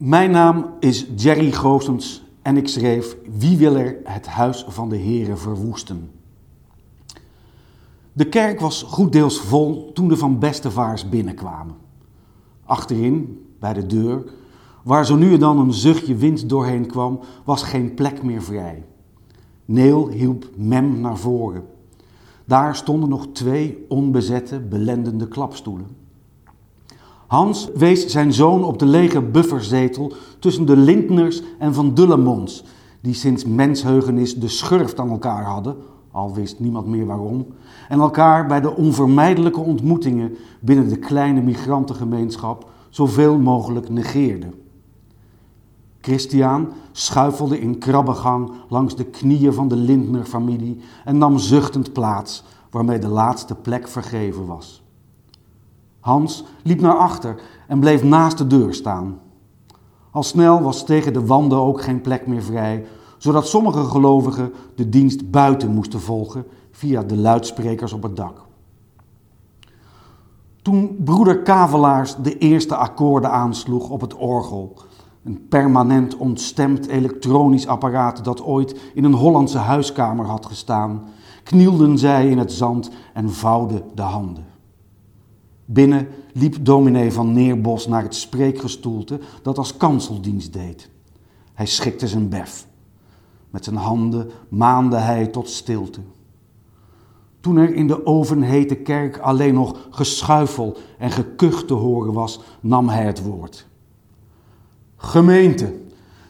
Mijn naam is Jerry Goossens en ik schreef Wie wil er het huis van de Here verwoesten? De kerk was goed deels vol toen de Van Bestevaars binnenkwamen. Achterin, bij de deur, waar zo nu en dan een zuchtje wind doorheen kwam, was geen plek meer vrij. Neel hielp Mem naar voren. Daar stonden nog twee onbezette, belendende klapstoelen. Hans wees zijn zoon op de lege bufferzetel tussen de Lindners en Van Dullemons, die sinds mensheugenis de schurft aan elkaar hadden, al wist niemand meer waarom, en elkaar bij de onvermijdelijke ontmoetingen binnen de kleine migrantengemeenschap zoveel mogelijk negeerden. Christian schuifelde in krabbegang langs de knieën van de Lindner-familie en nam zuchtend plaats, waarmee de laatste plek vergeven was. Hans liep naar achter en bleef naast de deur staan. Al snel was tegen de wanden ook geen plek meer vrij, zodat sommige gelovigen de dienst buiten moesten volgen via de luidsprekers op het dak. Toen broeder Kavelaars de eerste akkoorden aansloeg op het orgel, een permanent ontstemd elektronisch apparaat dat ooit in een Hollandse huiskamer had gestaan, knielden zij in het zand en vouwden de handen. Binnen liep dominee van Neerbos naar het spreekgestoelte dat als kanseldienst deed. Hij schikte zijn bef. Met zijn handen maande hij tot stilte. Toen er in de ovenhete kerk alleen nog geschuifel en gekuch te horen was, nam hij het woord. Gemeente,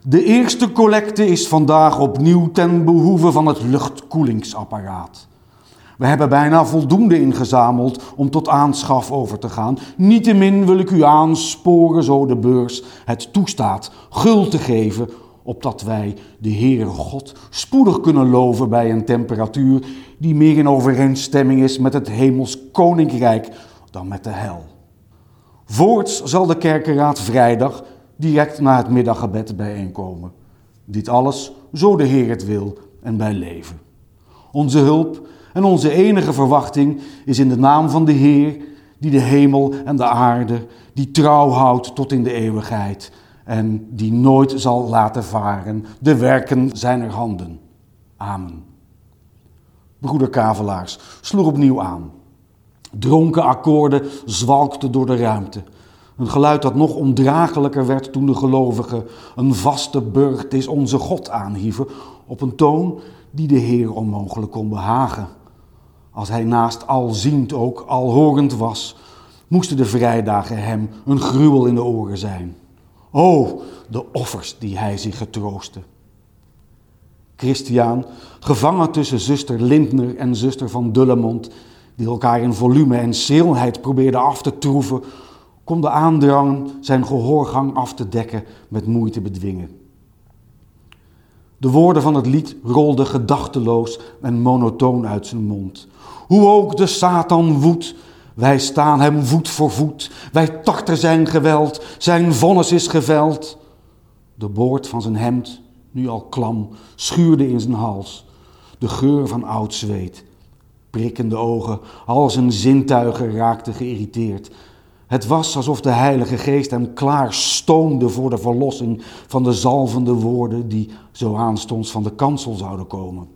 de eerste collecte is vandaag opnieuw ten behoeve van het luchtkoelingsapparaat. We hebben bijna voldoende ingezameld om tot aanschaf over te gaan. Niettemin wil ik u aansporen, zo de beurs het toestaat, gul te geven, opdat wij de Heere God spoedig kunnen loven bij een temperatuur die meer in overeenstemming is met het hemels koninkrijk dan met de hel. Voorts zal de kerkenraad vrijdag direct na het middaggebed bijeenkomen. Dit alles, zo de Heer het wil en bij leven. Onze hulp en onze enige verwachting is in de naam van de Heer, die de hemel en de aarde, die trouw houdt tot in de eeuwigheid en die nooit zal laten varen de werken zijner handen. Amen. Broeder Kavelaars sloeg opnieuw aan. Dronken akkoorden zwalkten door de ruimte. Een geluid dat nog ondraaglijker werd toen de gelovigen een vaste burcht is onze God aanhieven op een toon die de Heer onmogelijk kon behagen. Als hij naast alziend ook alhorend was, moesten de vrijdagen hem een gruwel in de oren zijn. O, de offers die hij zich getroostte. Christian, gevangen tussen zuster Lindner en zuster van Dullemond, die elkaar in volume en schrilheid probeerden af te troeven, kon de aandrang zijn gehoorgang af te dekken met moeite bedwingen. De woorden van het lied rolden gedachteloos en monotoon uit zijn mond. Hoe ook de Satan woedt, wij staan hem voet voor voet. Wij tarten zijn geweld, zijn vonnis is geveld. De boord van zijn hemd, nu al klam, schuurde in zijn hals. De geur van oud zweet. Prikkende ogen, al zijn zintuigen raakten geïrriteerd. Het was alsof de Heilige Geest hem klaar stoomde voor de verlossing van de zalvende woorden die zo aanstonds van de kansel zouden komen.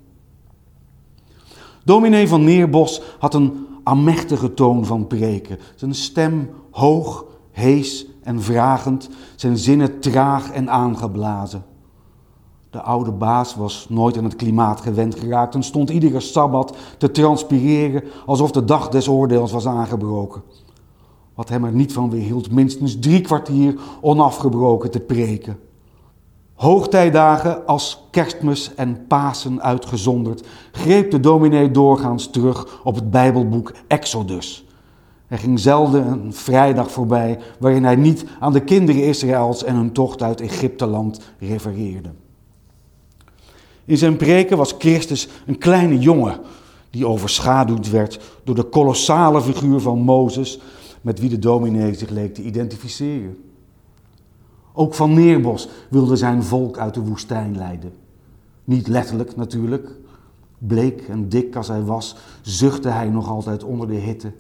Dominee van Neerbos had een amechtige toon van preken. Zijn stem hoog, hees en vragend, zijn zinnen traag en aangeblazen. De oude baas was nooit aan het klimaat gewend geraakt en stond iedere sabbat te transpireren alsof de dag des oordeels was aangebroken. Wat hem er niet van weerhield minstens drie kwartier onafgebroken te preken. Hoogtijdagen als kerstmis en Pasen uitgezonderd, greep de dominee doorgaans terug op het Bijbelboek Exodus. Er ging zelden een vrijdag voorbij waarin hij niet aan de kinderen Israëls en hun tocht uit Egypteland refereerde. In zijn preken was Christus een kleine jongen die overschaduwd werd door de kolossale figuur van Mozes, met wie de dominee zich leek te identificeren. Ook Van Neerbos wilde zijn volk uit de woestijn leiden. Niet letterlijk natuurlijk. Bleek en dik als hij was, zuchtte hij nog altijd onder de hitte.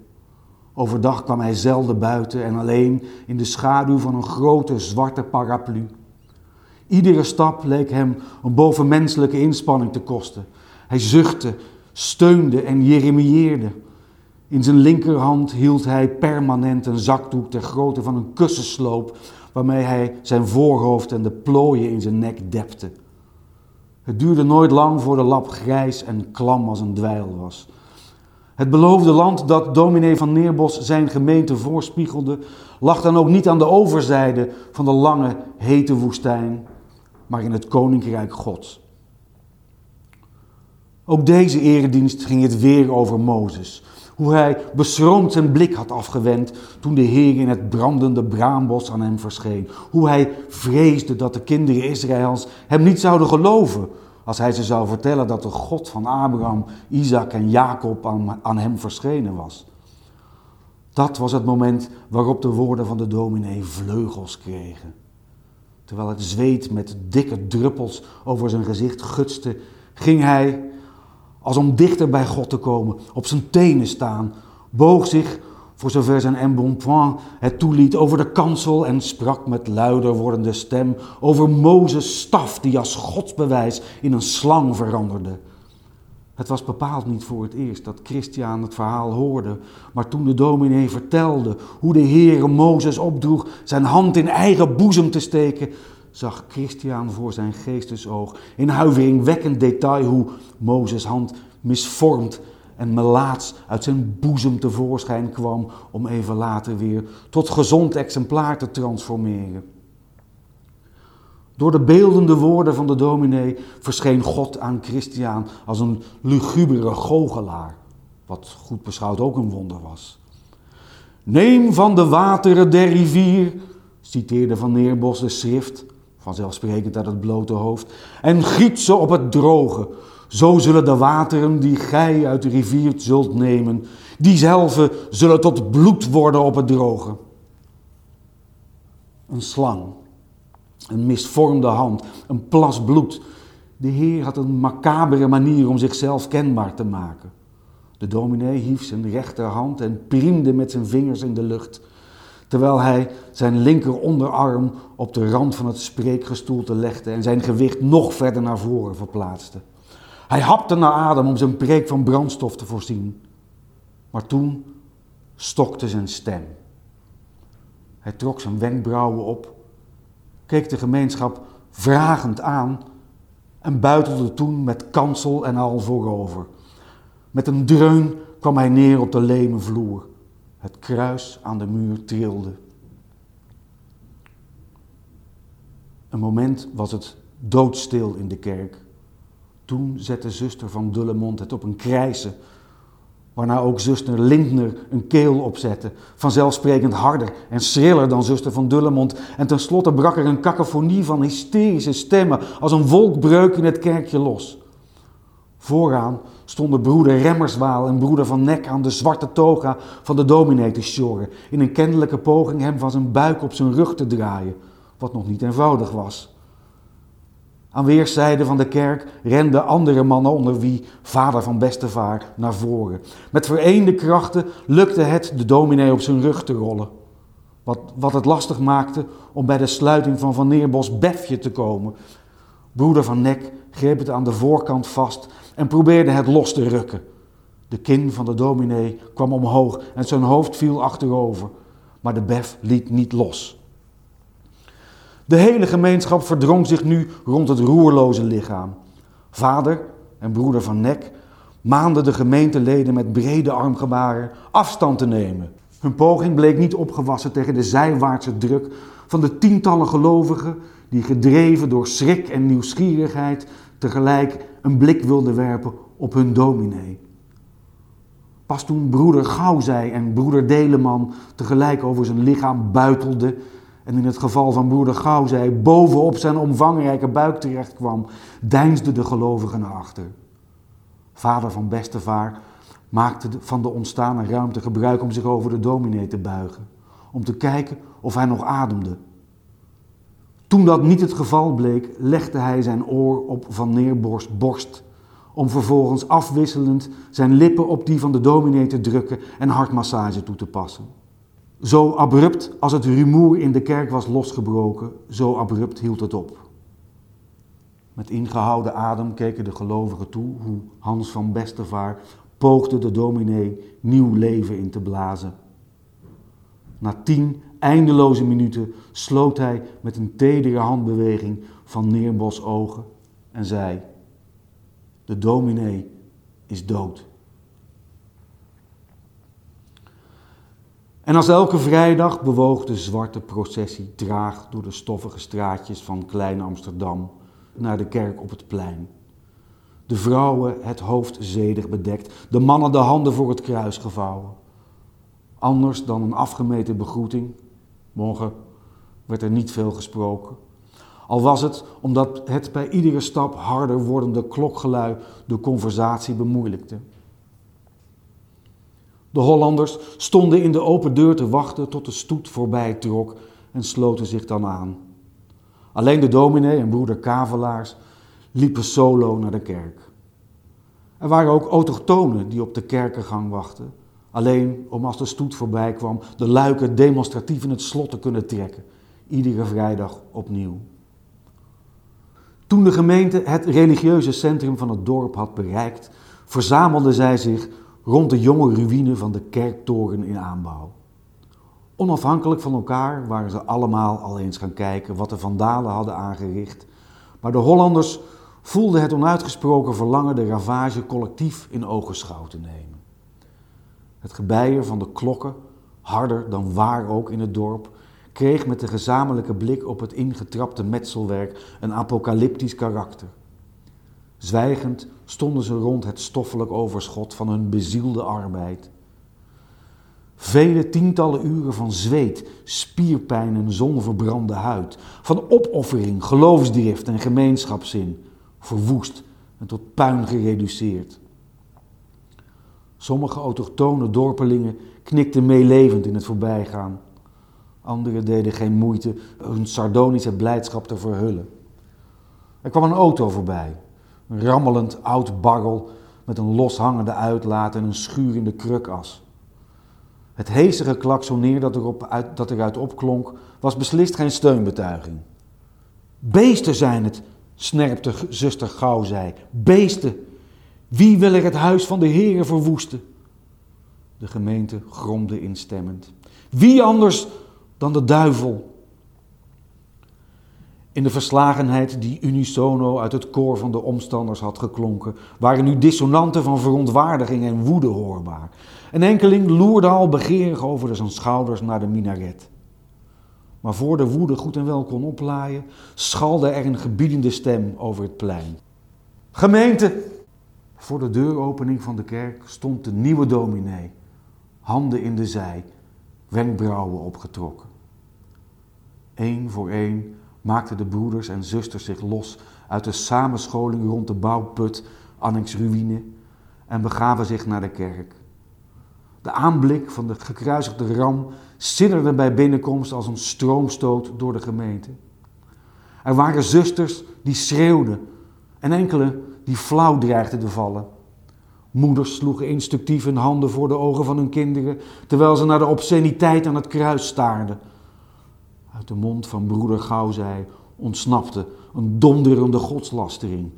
Overdag kwam hij zelden buiten en alleen in de schaduw van een grote zwarte paraplu. Iedere stap leek hem een bovenmenselijke inspanning te kosten. Hij zuchtte, steunde en jeremieerde. In zijn linkerhand hield hij permanent een zakdoek ter grootte van een kussensloop, waarmee hij zijn voorhoofd en de plooien in zijn nek depte. Het duurde nooit lang voor de lap grijs en klam als een dweil was. Het beloofde land dat dominee van Neerbos zijn gemeente voorspiegelde, lag dan ook niet aan de overzijde van de lange, hete woestijn, maar in het koninkrijk Gods. Ook deze eredienst ging het weer over Mozes. Hoe hij beschroomd zijn blik had afgewend toen de Heer in het brandende braambos aan hem verscheen. Hoe hij vreesde dat de kinderen Israëls hem niet zouden geloven als hij ze zou vertellen dat de God van Abraham, Isaac en Jacob aan, aan hem verschenen was. Dat was het moment waarop de woorden van de dominee vleugels kregen. Terwijl het zweet met dikke druppels over zijn gezicht gutste, ging hij, als om dichter bij God te komen, op zijn tenen staan, boog zich, voor zover zijn embonpoint het toeliet, over de kansel en sprak met luider wordende stem over Mozes staf die als godsbewijs in een slang veranderde. Het was bepaald niet voor het eerst dat Christian het verhaal hoorde, maar toen de dominee vertelde hoe de Heere Mozes opdroeg zijn hand in eigen boezem te steken, zag Christian voor zijn geestesoog in huiveringwekkend detail hoe Mozes hand misvormd en melaats uit zijn boezem tevoorschijn kwam om even later weer tot gezond exemplaar te transformeren. Door de beeldende woorden van de dominee verscheen God aan Christian als een lugubere goochelaar, wat goed beschouwd ook een wonder was. Neem van de wateren der rivier, citeerde Van Neerbos de schrift, vanzelfsprekend uit het blote hoofd, en giet ze op het droge. Zo zullen de wateren die gij uit de rivier zult nemen, diezelfde zullen tot bloed worden op het droge. Een slang een misvormde hand, een plas bloed. De Heer had een macabere manier om zichzelf kenbaar te maken. De dominee hief zijn rechterhand en priemde met zijn vingers in de lucht, terwijl hij zijn linker onderarm op de rand van het spreekgestoelte legde en zijn gewicht nog verder naar voren verplaatste. Hij hapte naar adem om zijn preek van brandstof te voorzien. Maar toen stokte zijn stem. Hij trok zijn wenkbrauwen op keek de gemeenschap vragend aan en buitelde toen met kansel en al voorover. Met een dreun kwam hij neer op de leme vloer. Het kruis aan de muur trilde. Een moment was het doodstil in de kerk. Toen zette zuster van Dullemond het op een krijsen Waarna ook zuster Lindner een keel opzette, vanzelfsprekend harder en schriller dan zuster van Dullemond. En tenslotte brak er een cacophonie van hysterische stemmen als een wolkbreuk in het kerkje los. Vooraan stonden broeder Remmerswaal en broeder Van Nek aan de zwarte toga van de dominee te sjoren, in een kennelijke poging hem van zijn buik op zijn rug te draaien, wat nog niet eenvoudig was. Aan weerszijden van de kerk renden andere mannen onder wie vader van Bestevaar naar voren. Met vereende krachten lukte het de dominee op zijn rug te rollen. Wat, wat het lastig maakte om bij de sluiting van Van Neerbos Befje te komen. Broeder van Nek greep het aan de voorkant vast en probeerde het los te rukken. De kin van de dominee kwam omhoog en zijn hoofd viel achterover. Maar de bef liet niet los. De hele gemeenschap verdrong zich nu rond het roerloze lichaam. Vader en broeder van Nek maanden de gemeenteleden met brede armgebaren afstand te nemen. Hun poging bleek niet opgewassen tegen de zijwaartse druk van de tientallen gelovigen die gedreven door schrik en nieuwsgierigheid tegelijk een blik wilden werpen op hun dominee. Pas toen broeder Gauwzij en broeder Deleman tegelijk over zijn lichaam buitelden en in het geval van broeder Gauw zei, bovenop zijn omvangrijke buik terecht kwam, deinsde de gelovige naar achter. Vader van Bestevaar maakte van de ontstane ruimte gebruik om zich over de dominee te buigen, om te kijken of hij nog ademde. Toen dat niet het geval bleek, legde hij zijn oor op Van Neerborst borst, om vervolgens afwisselend zijn lippen op die van de dominee te drukken en hartmassage toe te passen. Zo abrupt als het rumoer in de kerk was losgebroken, zo abrupt hield het op. Met ingehouden adem keken de gelovigen toe hoe Hans van Bestevaar poogde de dominee nieuw leven in te blazen. Na tien eindeloze minuten sloot hij met een tedere handbeweging van Neerbos ogen en zei: De dominee is dood. En als elke vrijdag bewoog de zwarte processie traag door de stoffige straatjes van Klein Amsterdam naar de kerk op het plein. De vrouwen het hoofd zedig bedekt, de mannen de handen voor het kruis gevouwen. Anders dan een afgemeten begroeting, morgen werd er niet veel gesproken. Al was het omdat het bij iedere stap harder wordende klokgelui de conversatie bemoeilijkte. De Hollanders stonden in de open deur te wachten tot de stoet voorbij trok en sloten zich dan aan. Alleen de dominee en broeder Kavelaars liepen solo naar de kerk. Er waren ook autochtonen die op de kerkengang wachten, alleen om als de stoet voorbij kwam de luiken demonstratief in het slot te kunnen trekken, iedere vrijdag opnieuw. Toen de gemeente het religieuze centrum van het dorp had bereikt, verzamelde zij zich rond de jonge ruïne van de kerktoren in aanbouw. Onafhankelijk van elkaar waren ze allemaal al eens gaan kijken wat de vandalen hadden aangericht, maar de Hollanders voelden het onuitgesproken verlangen de ravage collectief in ogenschouw te nemen. Het gebeier van de klokken, harder dan waar ook in het dorp, kreeg met de gezamenlijke blik op het ingetrapte metselwerk een apocalyptisch karakter. Zwijgend stonden ze rond het stoffelijk overschot van hun bezielde arbeid. Vele tientallen uren van zweet, spierpijn en zonverbrande huid, van opoffering, geloofsdrift en gemeenschapszin, verwoest en tot puin gereduceerd. Sommige autochtone dorpelingen knikten meelevend in het voorbijgaan. Anderen deden geen moeite hun sardonische blijdschap te verhullen. Er kwam een auto voorbij, een rammelend oud barrel met een loshangende uitlaat en een schuur in de krukas. Het heesige klaksoneer dat, erop uit, dat eruit opklonk, was beslist geen steunbetuiging. Beesten zijn het, snerpte zuster Gauw zei. Beesten! Wie wil er het huis van de heren verwoesten? De gemeente gromde instemmend. Wie anders dan de duivel? In de verslagenheid die unisono uit het koor van de omstanders had geklonken, waren nu dissonanten van verontwaardiging en woede hoorbaar. Een enkeling loerde al begeerig over zijn schouders naar de minaret. Maar voor de woede goed en wel kon oplaaien, schalde er een gebiedende stem over het plein. Gemeente! Voor de deuropening van de kerk stond de nieuwe dominee, handen in de zij, wenkbrauwen opgetrokken. Eén voor één maakten de broeders en zusters zich los uit de samenscholing rond de bouwput annex ruïne en begaven zich naar de kerk. De aanblik van de gekruisigde ram sidderde bij binnenkomst als een stroomstoot door de gemeente. Er waren zusters die schreeuwden en enkele die flauw dreigden te vallen. Moeders sloegen instructief hun handen voor de ogen van hun kinderen, terwijl ze naar de obsceniteit aan het kruis staarden. Uit de mond van broeder Gauzij ontsnapte een donderende godslastering.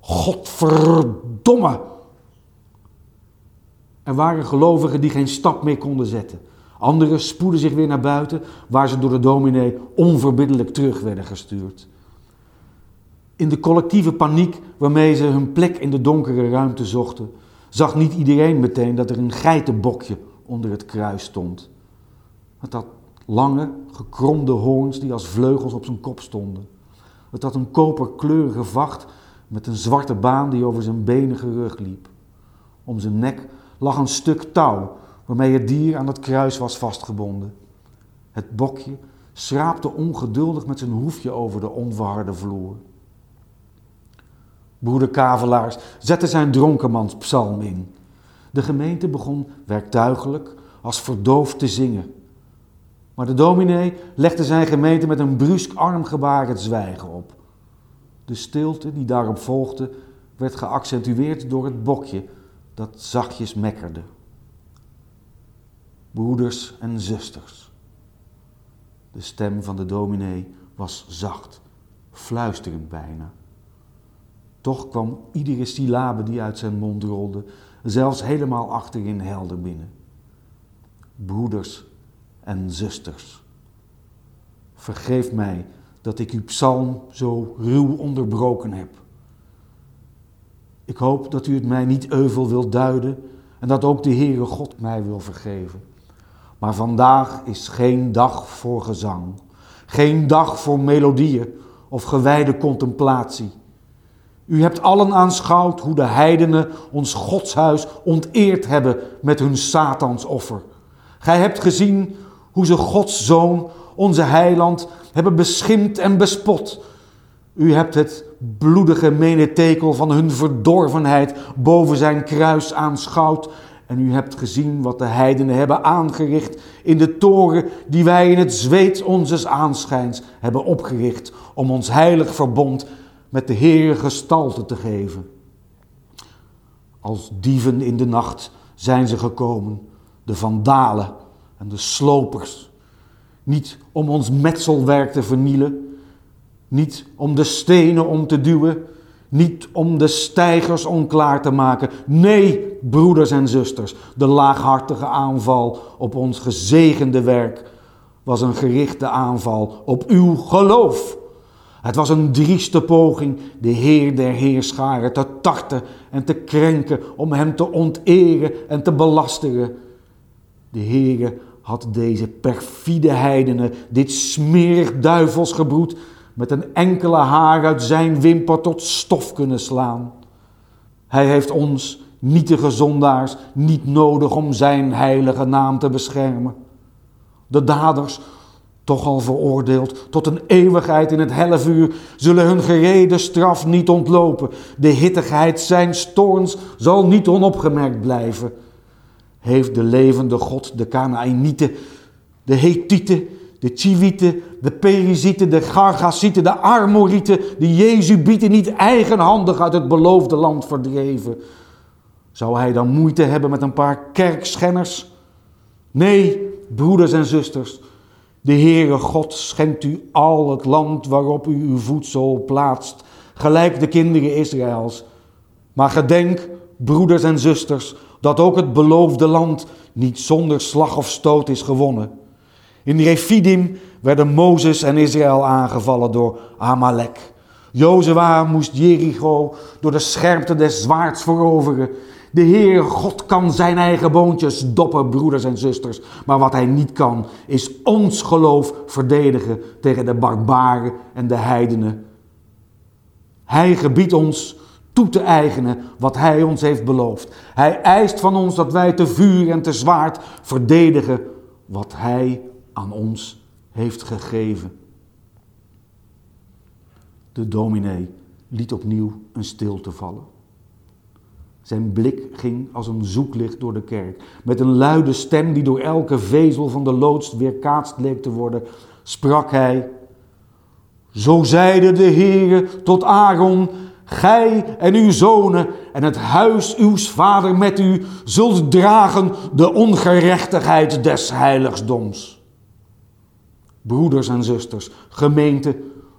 Godverdomme! Er waren gelovigen die geen stap meer konden zetten. Anderen spoedden zich weer naar buiten, waar ze door de dominee onverbiddelijk terug werden gestuurd. In de collectieve paniek waarmee ze hun plek in de donkere ruimte zochten, zag niet iedereen meteen dat er een geitenbokje onder het kruis stond. Het had lange, gekromde hoorns die als vleugels op zijn kop stonden. Het had een koperkleurige vacht met een zwarte baan die over zijn benige rug liep. Om zijn nek lag een stuk touw waarmee het dier aan het kruis was vastgebonden. Het bokje schraapte ongeduldig met zijn hoefje over de onverharde vloer. Broeder Kavelaars zette zijn dronkenmanspsalm in. De gemeente begon werktuigelijk als verdoofd te zingen. Maar de dominee legde zijn gemeente met een brusk armgebaar het zwijgen op. De stilte die daarop volgde werd geaccentueerd door het bokje dat zachtjes mekkerde. Broeders en zusters. De stem van de dominee was zacht, fluisterend bijna. Toch kwam iedere syllabe die uit zijn mond rolde, zelfs helemaal achterin helder binnen. Broeders en zusters. Vergeef mij dat ik uw psalm zo ruw onderbroken heb. Ik hoop dat u het mij niet euvel wilt duiden en dat ook de Heere God mij wil vergeven. Maar vandaag is geen dag voor gezang, geen dag voor melodieën of gewijde contemplatie. U hebt allen aanschouwd hoe de heidenen ons godshuis onteerd hebben met hun satansoffer. Gij hebt gezien hoe ze Gods zoon, onze heiland, hebben beschimpt en bespot. U hebt het bloedige menetekel van hun verdorvenheid boven zijn kruis aanschouwd. En u hebt gezien wat de heidenen hebben aangericht in de toren die wij in het zweet onzes aanschijns hebben opgericht om ons heilig verbond met de Heer gestalte te geven. Als dieven in de nacht zijn ze gekomen, de vandalen en de slopers. Niet om ons metselwerk te vernielen, niet om de stenen om te duwen, niet om de stijgers onklaar te maken. Nee, broeders en zusters, de laaghartige aanval op ons gezegende werk was een gerichte aanval op uw geloof. Het was een drieste poging de Heer der Heerscharen te tarten en te krenken, om hem te onteren en te belasteren. De Heere had deze perfide heidenen, dit smerig duivelsgebroed, met een enkele haar uit zijn wimper tot stof kunnen slaan. Hij heeft ons, nietige zondaars, niet nodig om zijn heilige naam te beschermen. De daders toch al veroordeeld tot een eeuwigheid in het hellevuur, zullen hun gerede straf niet ontlopen. De hittigheid zijn stoorns zal niet onopgemerkt blijven. Heeft de levende God de Canaanieten, de Hethieten, de Chivieten, de Perizieten, de Gargasieten, de Armorieten, de Jezubieten niet eigenhandig uit het beloofde land verdreven? Zou hij dan moeite hebben met een paar kerkschenners? Nee, broeders en zusters, de Heere God schenkt u al het land waarop u uw voedsel plaatst, gelijk de kinderen Israëls. Maar gedenk, broeders en zusters, dat ook het beloofde land niet zonder slag of stoot is gewonnen. In Refidim werden Mozes en Israël aangevallen door Amalek. Jozua moest Jericho door de scherpte des zwaards veroveren. De Heer God kan zijn eigen boontjes doppen, broeders en zusters. Maar wat hij niet kan, is ons geloof verdedigen tegen de barbaren en de heidenen. Hij gebiedt ons toe te eigenen wat hij ons heeft beloofd. Hij eist van ons dat wij te vuur en te zwaard verdedigen wat hij aan ons heeft gegeven. De dominee liet opnieuw een stilte vallen. Zijn blik ging als een zoeklicht door de kerk. Met een luide stem die door elke vezel van de loods weerkaatst leek te worden, sprak hij: Zo zeide de Heere tot Aaron: Gij en uw zonen en het huis uws vader met u zult dragen de ongerechtigheid des heiligdoms. Broeders en zusters, gemeente,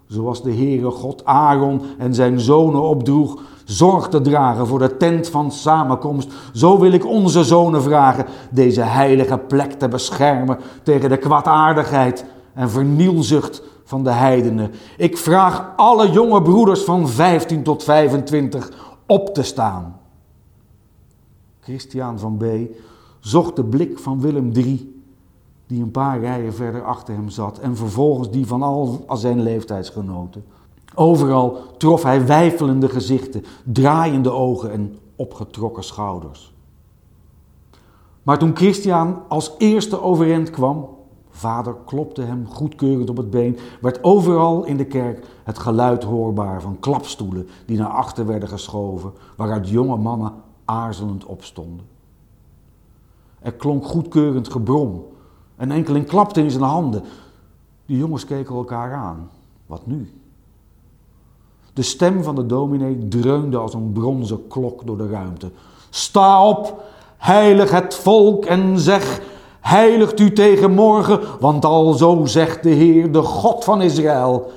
zoals de Heere God Aaron en zijn zonen opdroeg, zorg te dragen voor de tent van samenkomst. Zo wil ik onze zonen vragen deze heilige plek te beschermen tegen de kwaadaardigheid en vernielzucht van de heidenen. Ik vraag alle jonge broeders van 15 tot 25 op te staan. Christian van B. zocht de blik van Willem III, die een paar rijen verder achter hem zat, en vervolgens die van al zijn leeftijdsgenoten. Overal trof hij wijfelende gezichten, draaiende ogen en opgetrokken schouders. Maar toen Christian als eerste overeind kwam, vader klopte hem goedkeurend op het been, werd overal in de kerk het geluid hoorbaar van klapstoelen die naar achter werden geschoven, waaruit jonge mannen aarzelend opstonden. Er klonk goedkeurend gebrom en enkeling klapte in zijn handen. De jongens keken elkaar aan. Wat nu? De stem van de dominee dreunde als een bronzen klok door de ruimte. Sta op, heilig het volk en zeg, heiligt u tegen morgen, want al zo zegt de Heer, de God van Israël.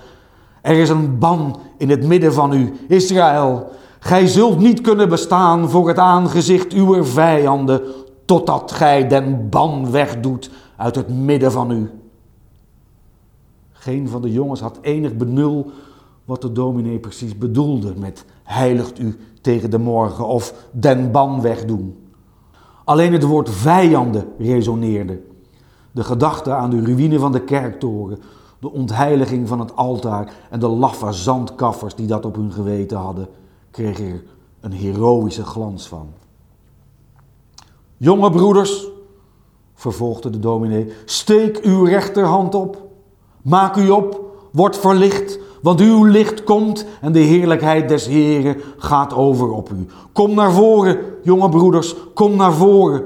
Er is een ban in het midden van u, Israël. Gij zult niet kunnen bestaan voor het aangezicht uw vijanden, totdat gij den ban wegdoet uit het midden van u. Geen van de jongens had enig benul wat de dominee precies bedoelde met heiligt u tegen de morgen of den ban wegdoen. Alleen het woord vijanden resoneerde. De gedachte aan de ruïne van de kerktoren, de ontheiliging van het altaar en de laffe zandkaffers die dat op hun geweten hadden, kreeg er een heroïsche glans van. Jonge broeders, vervolgde de dominee, steek uw rechterhand op, maak u op, word verlicht, want uw licht komt en de heerlijkheid des Heren gaat over op u. Kom naar voren, jonge broeders, kom naar voren.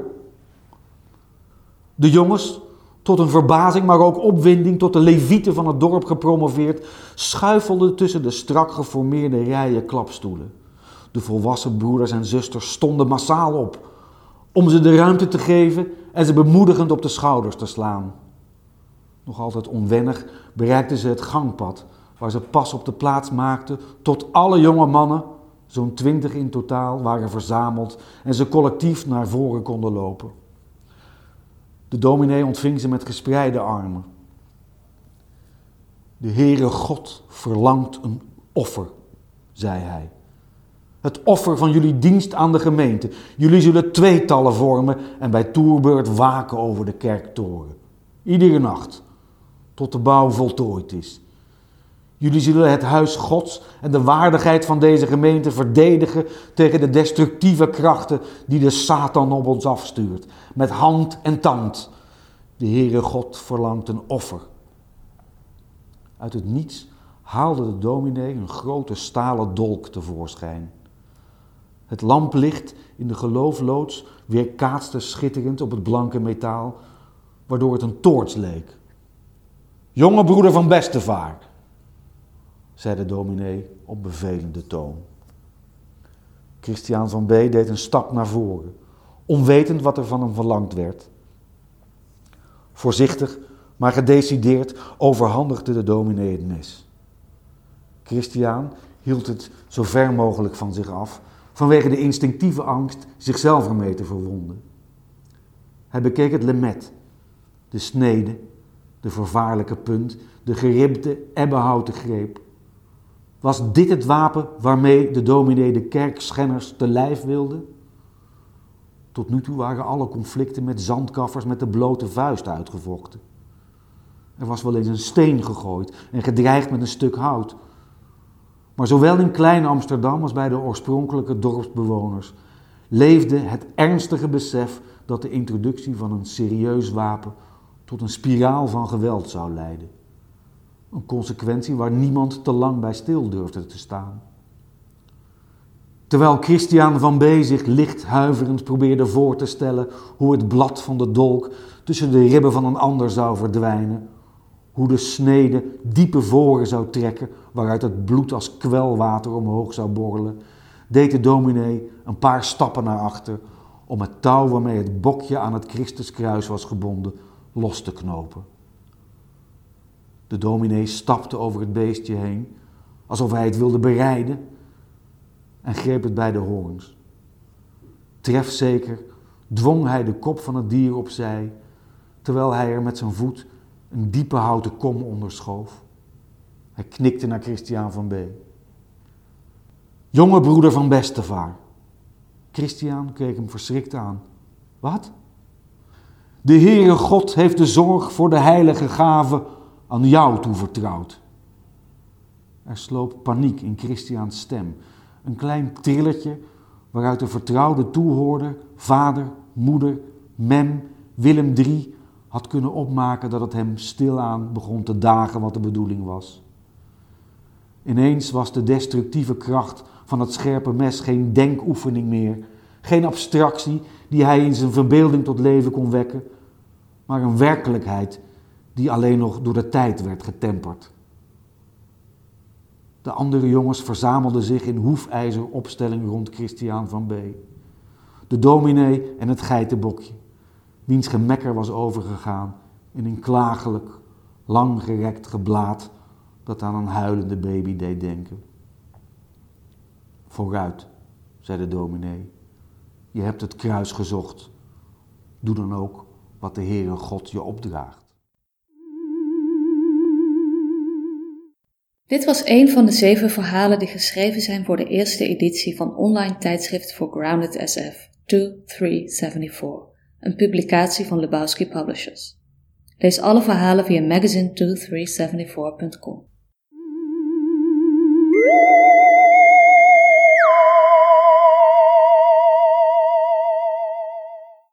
De jongens, tot een verbazing, maar ook opwinding, tot de levieten van het dorp gepromoveerd, schuifelden tussen de strak geformeerde rijen klapstoelen. De volwassen broeders en zusters stonden massaal op, om ze de ruimte te geven en ze bemoedigend op de schouders te slaan. Nog altijd onwennig bereikten ze het gangpad, waar ze pas op de plaats maakten tot alle jonge mannen, zo'n twintig in totaal, waren verzameld en ze collectief naar voren konden lopen. De dominee ontving ze met gespreide armen. De Heere God verlangt een offer, zei hij. Het offer van jullie dienst aan de gemeente. Jullie zullen tweetallen vormen en bij toerbeurt waken over de kerktoren. Iedere nacht, tot de bouw voltooid is. Jullie zullen het huis Gods en de waardigheid van deze gemeente verdedigen tegen de destructieve krachten die de Satan op ons afstuurt. Met hand en tand. De Heere God verlangt een offer. Uit het niets haalde de dominee een grote stalen dolk tevoorschijn. Het lamplicht in de geloofloods weerkaatste schitterend op het blanke metaal, waardoor het een toorts leek. Jonge broeder van Bestevaar, zei de dominee op bevelende toon. Christiaan van B. deed een stap naar voren, onwetend wat er van hem verlangd werd. Voorzichtig, maar gedecideerd overhandigde de dominee het mes. Christiaan hield het zo ver mogelijk van zich af, vanwege de instinctieve angst zichzelf ermee te verwonden. Hij bekeek het lemet, de snede, de vervaarlijke punt, de geribde, ebbenhouten greep. Was dit het wapen waarmee de dominee de kerkschenners te lijf wilde? Tot nu toe waren alle conflicten met zandkaffers met de blote vuist uitgevochten. Er was wel eens een steen gegooid en gedreigd met een stuk hout. Maar zowel in Klein Amsterdam als bij de oorspronkelijke dorpsbewoners leefde het ernstige besef dat de introductie van een serieus wapen tot een spiraal van geweld zou leiden. Een consequentie waar niemand te lang bij stil durfde te staan. Terwijl Christian van B. zich licht huiverend probeerde voor te stellen hoe het blad van de dolk tussen de ribben van een ander zou verdwijnen, hoe de snede diepe voren zou trekken waaruit het bloed als kwelwater omhoog zou borrelen, deed de dominee een paar stappen naar achter om het touw waarmee het bokje aan het Christuskruis was gebonden los te knopen. De dominee stapte over het beestje heen, alsof hij het wilde bereiden, en greep het bij de hoorns. Trefzeker dwong hij de kop van het dier opzij, terwijl hij er met zijn voet een diepe houten kom onderschoof. Hij knikte naar Christian van B. Jonge broeder van Bestevaar. Christian keek hem verschrikt aan. Wat? De Heere God heeft de zorg voor de heilige gave aan jou toevertrouwd. Er sloop paniek in Christians stem. Een klein trilletje waaruit de vertrouwde toehoorder, vader, moeder, mem, Willem III had kunnen opmaken dat het hem stilaan begon te dagen wat de bedoeling was. Ineens was de destructieve kracht van het scherpe mes geen denkoefening meer, geen abstractie die hij in zijn verbeelding tot leven kon wekken, maar een werkelijkheid die alleen nog door de tijd werd getemperd. De andere jongens verzamelden zich in hoefijzeropstelling rond Christian van B. De dominee en het geitenbokje, wiens gemekker was overgegaan in een klagelijk, langgerekt geblaad dat aan een huilende baby deed denken. Vooruit, zei de dominee, je hebt het kruis gezocht. Doe dan ook wat de Heere God je opdraagt. Dit was een van de zeven verhalen die geschreven zijn voor de eerste editie van online tijdschrift voor Grounded SF 2374, een publicatie van Lebowski Publishers. Lees alle verhalen via magazine2374.com.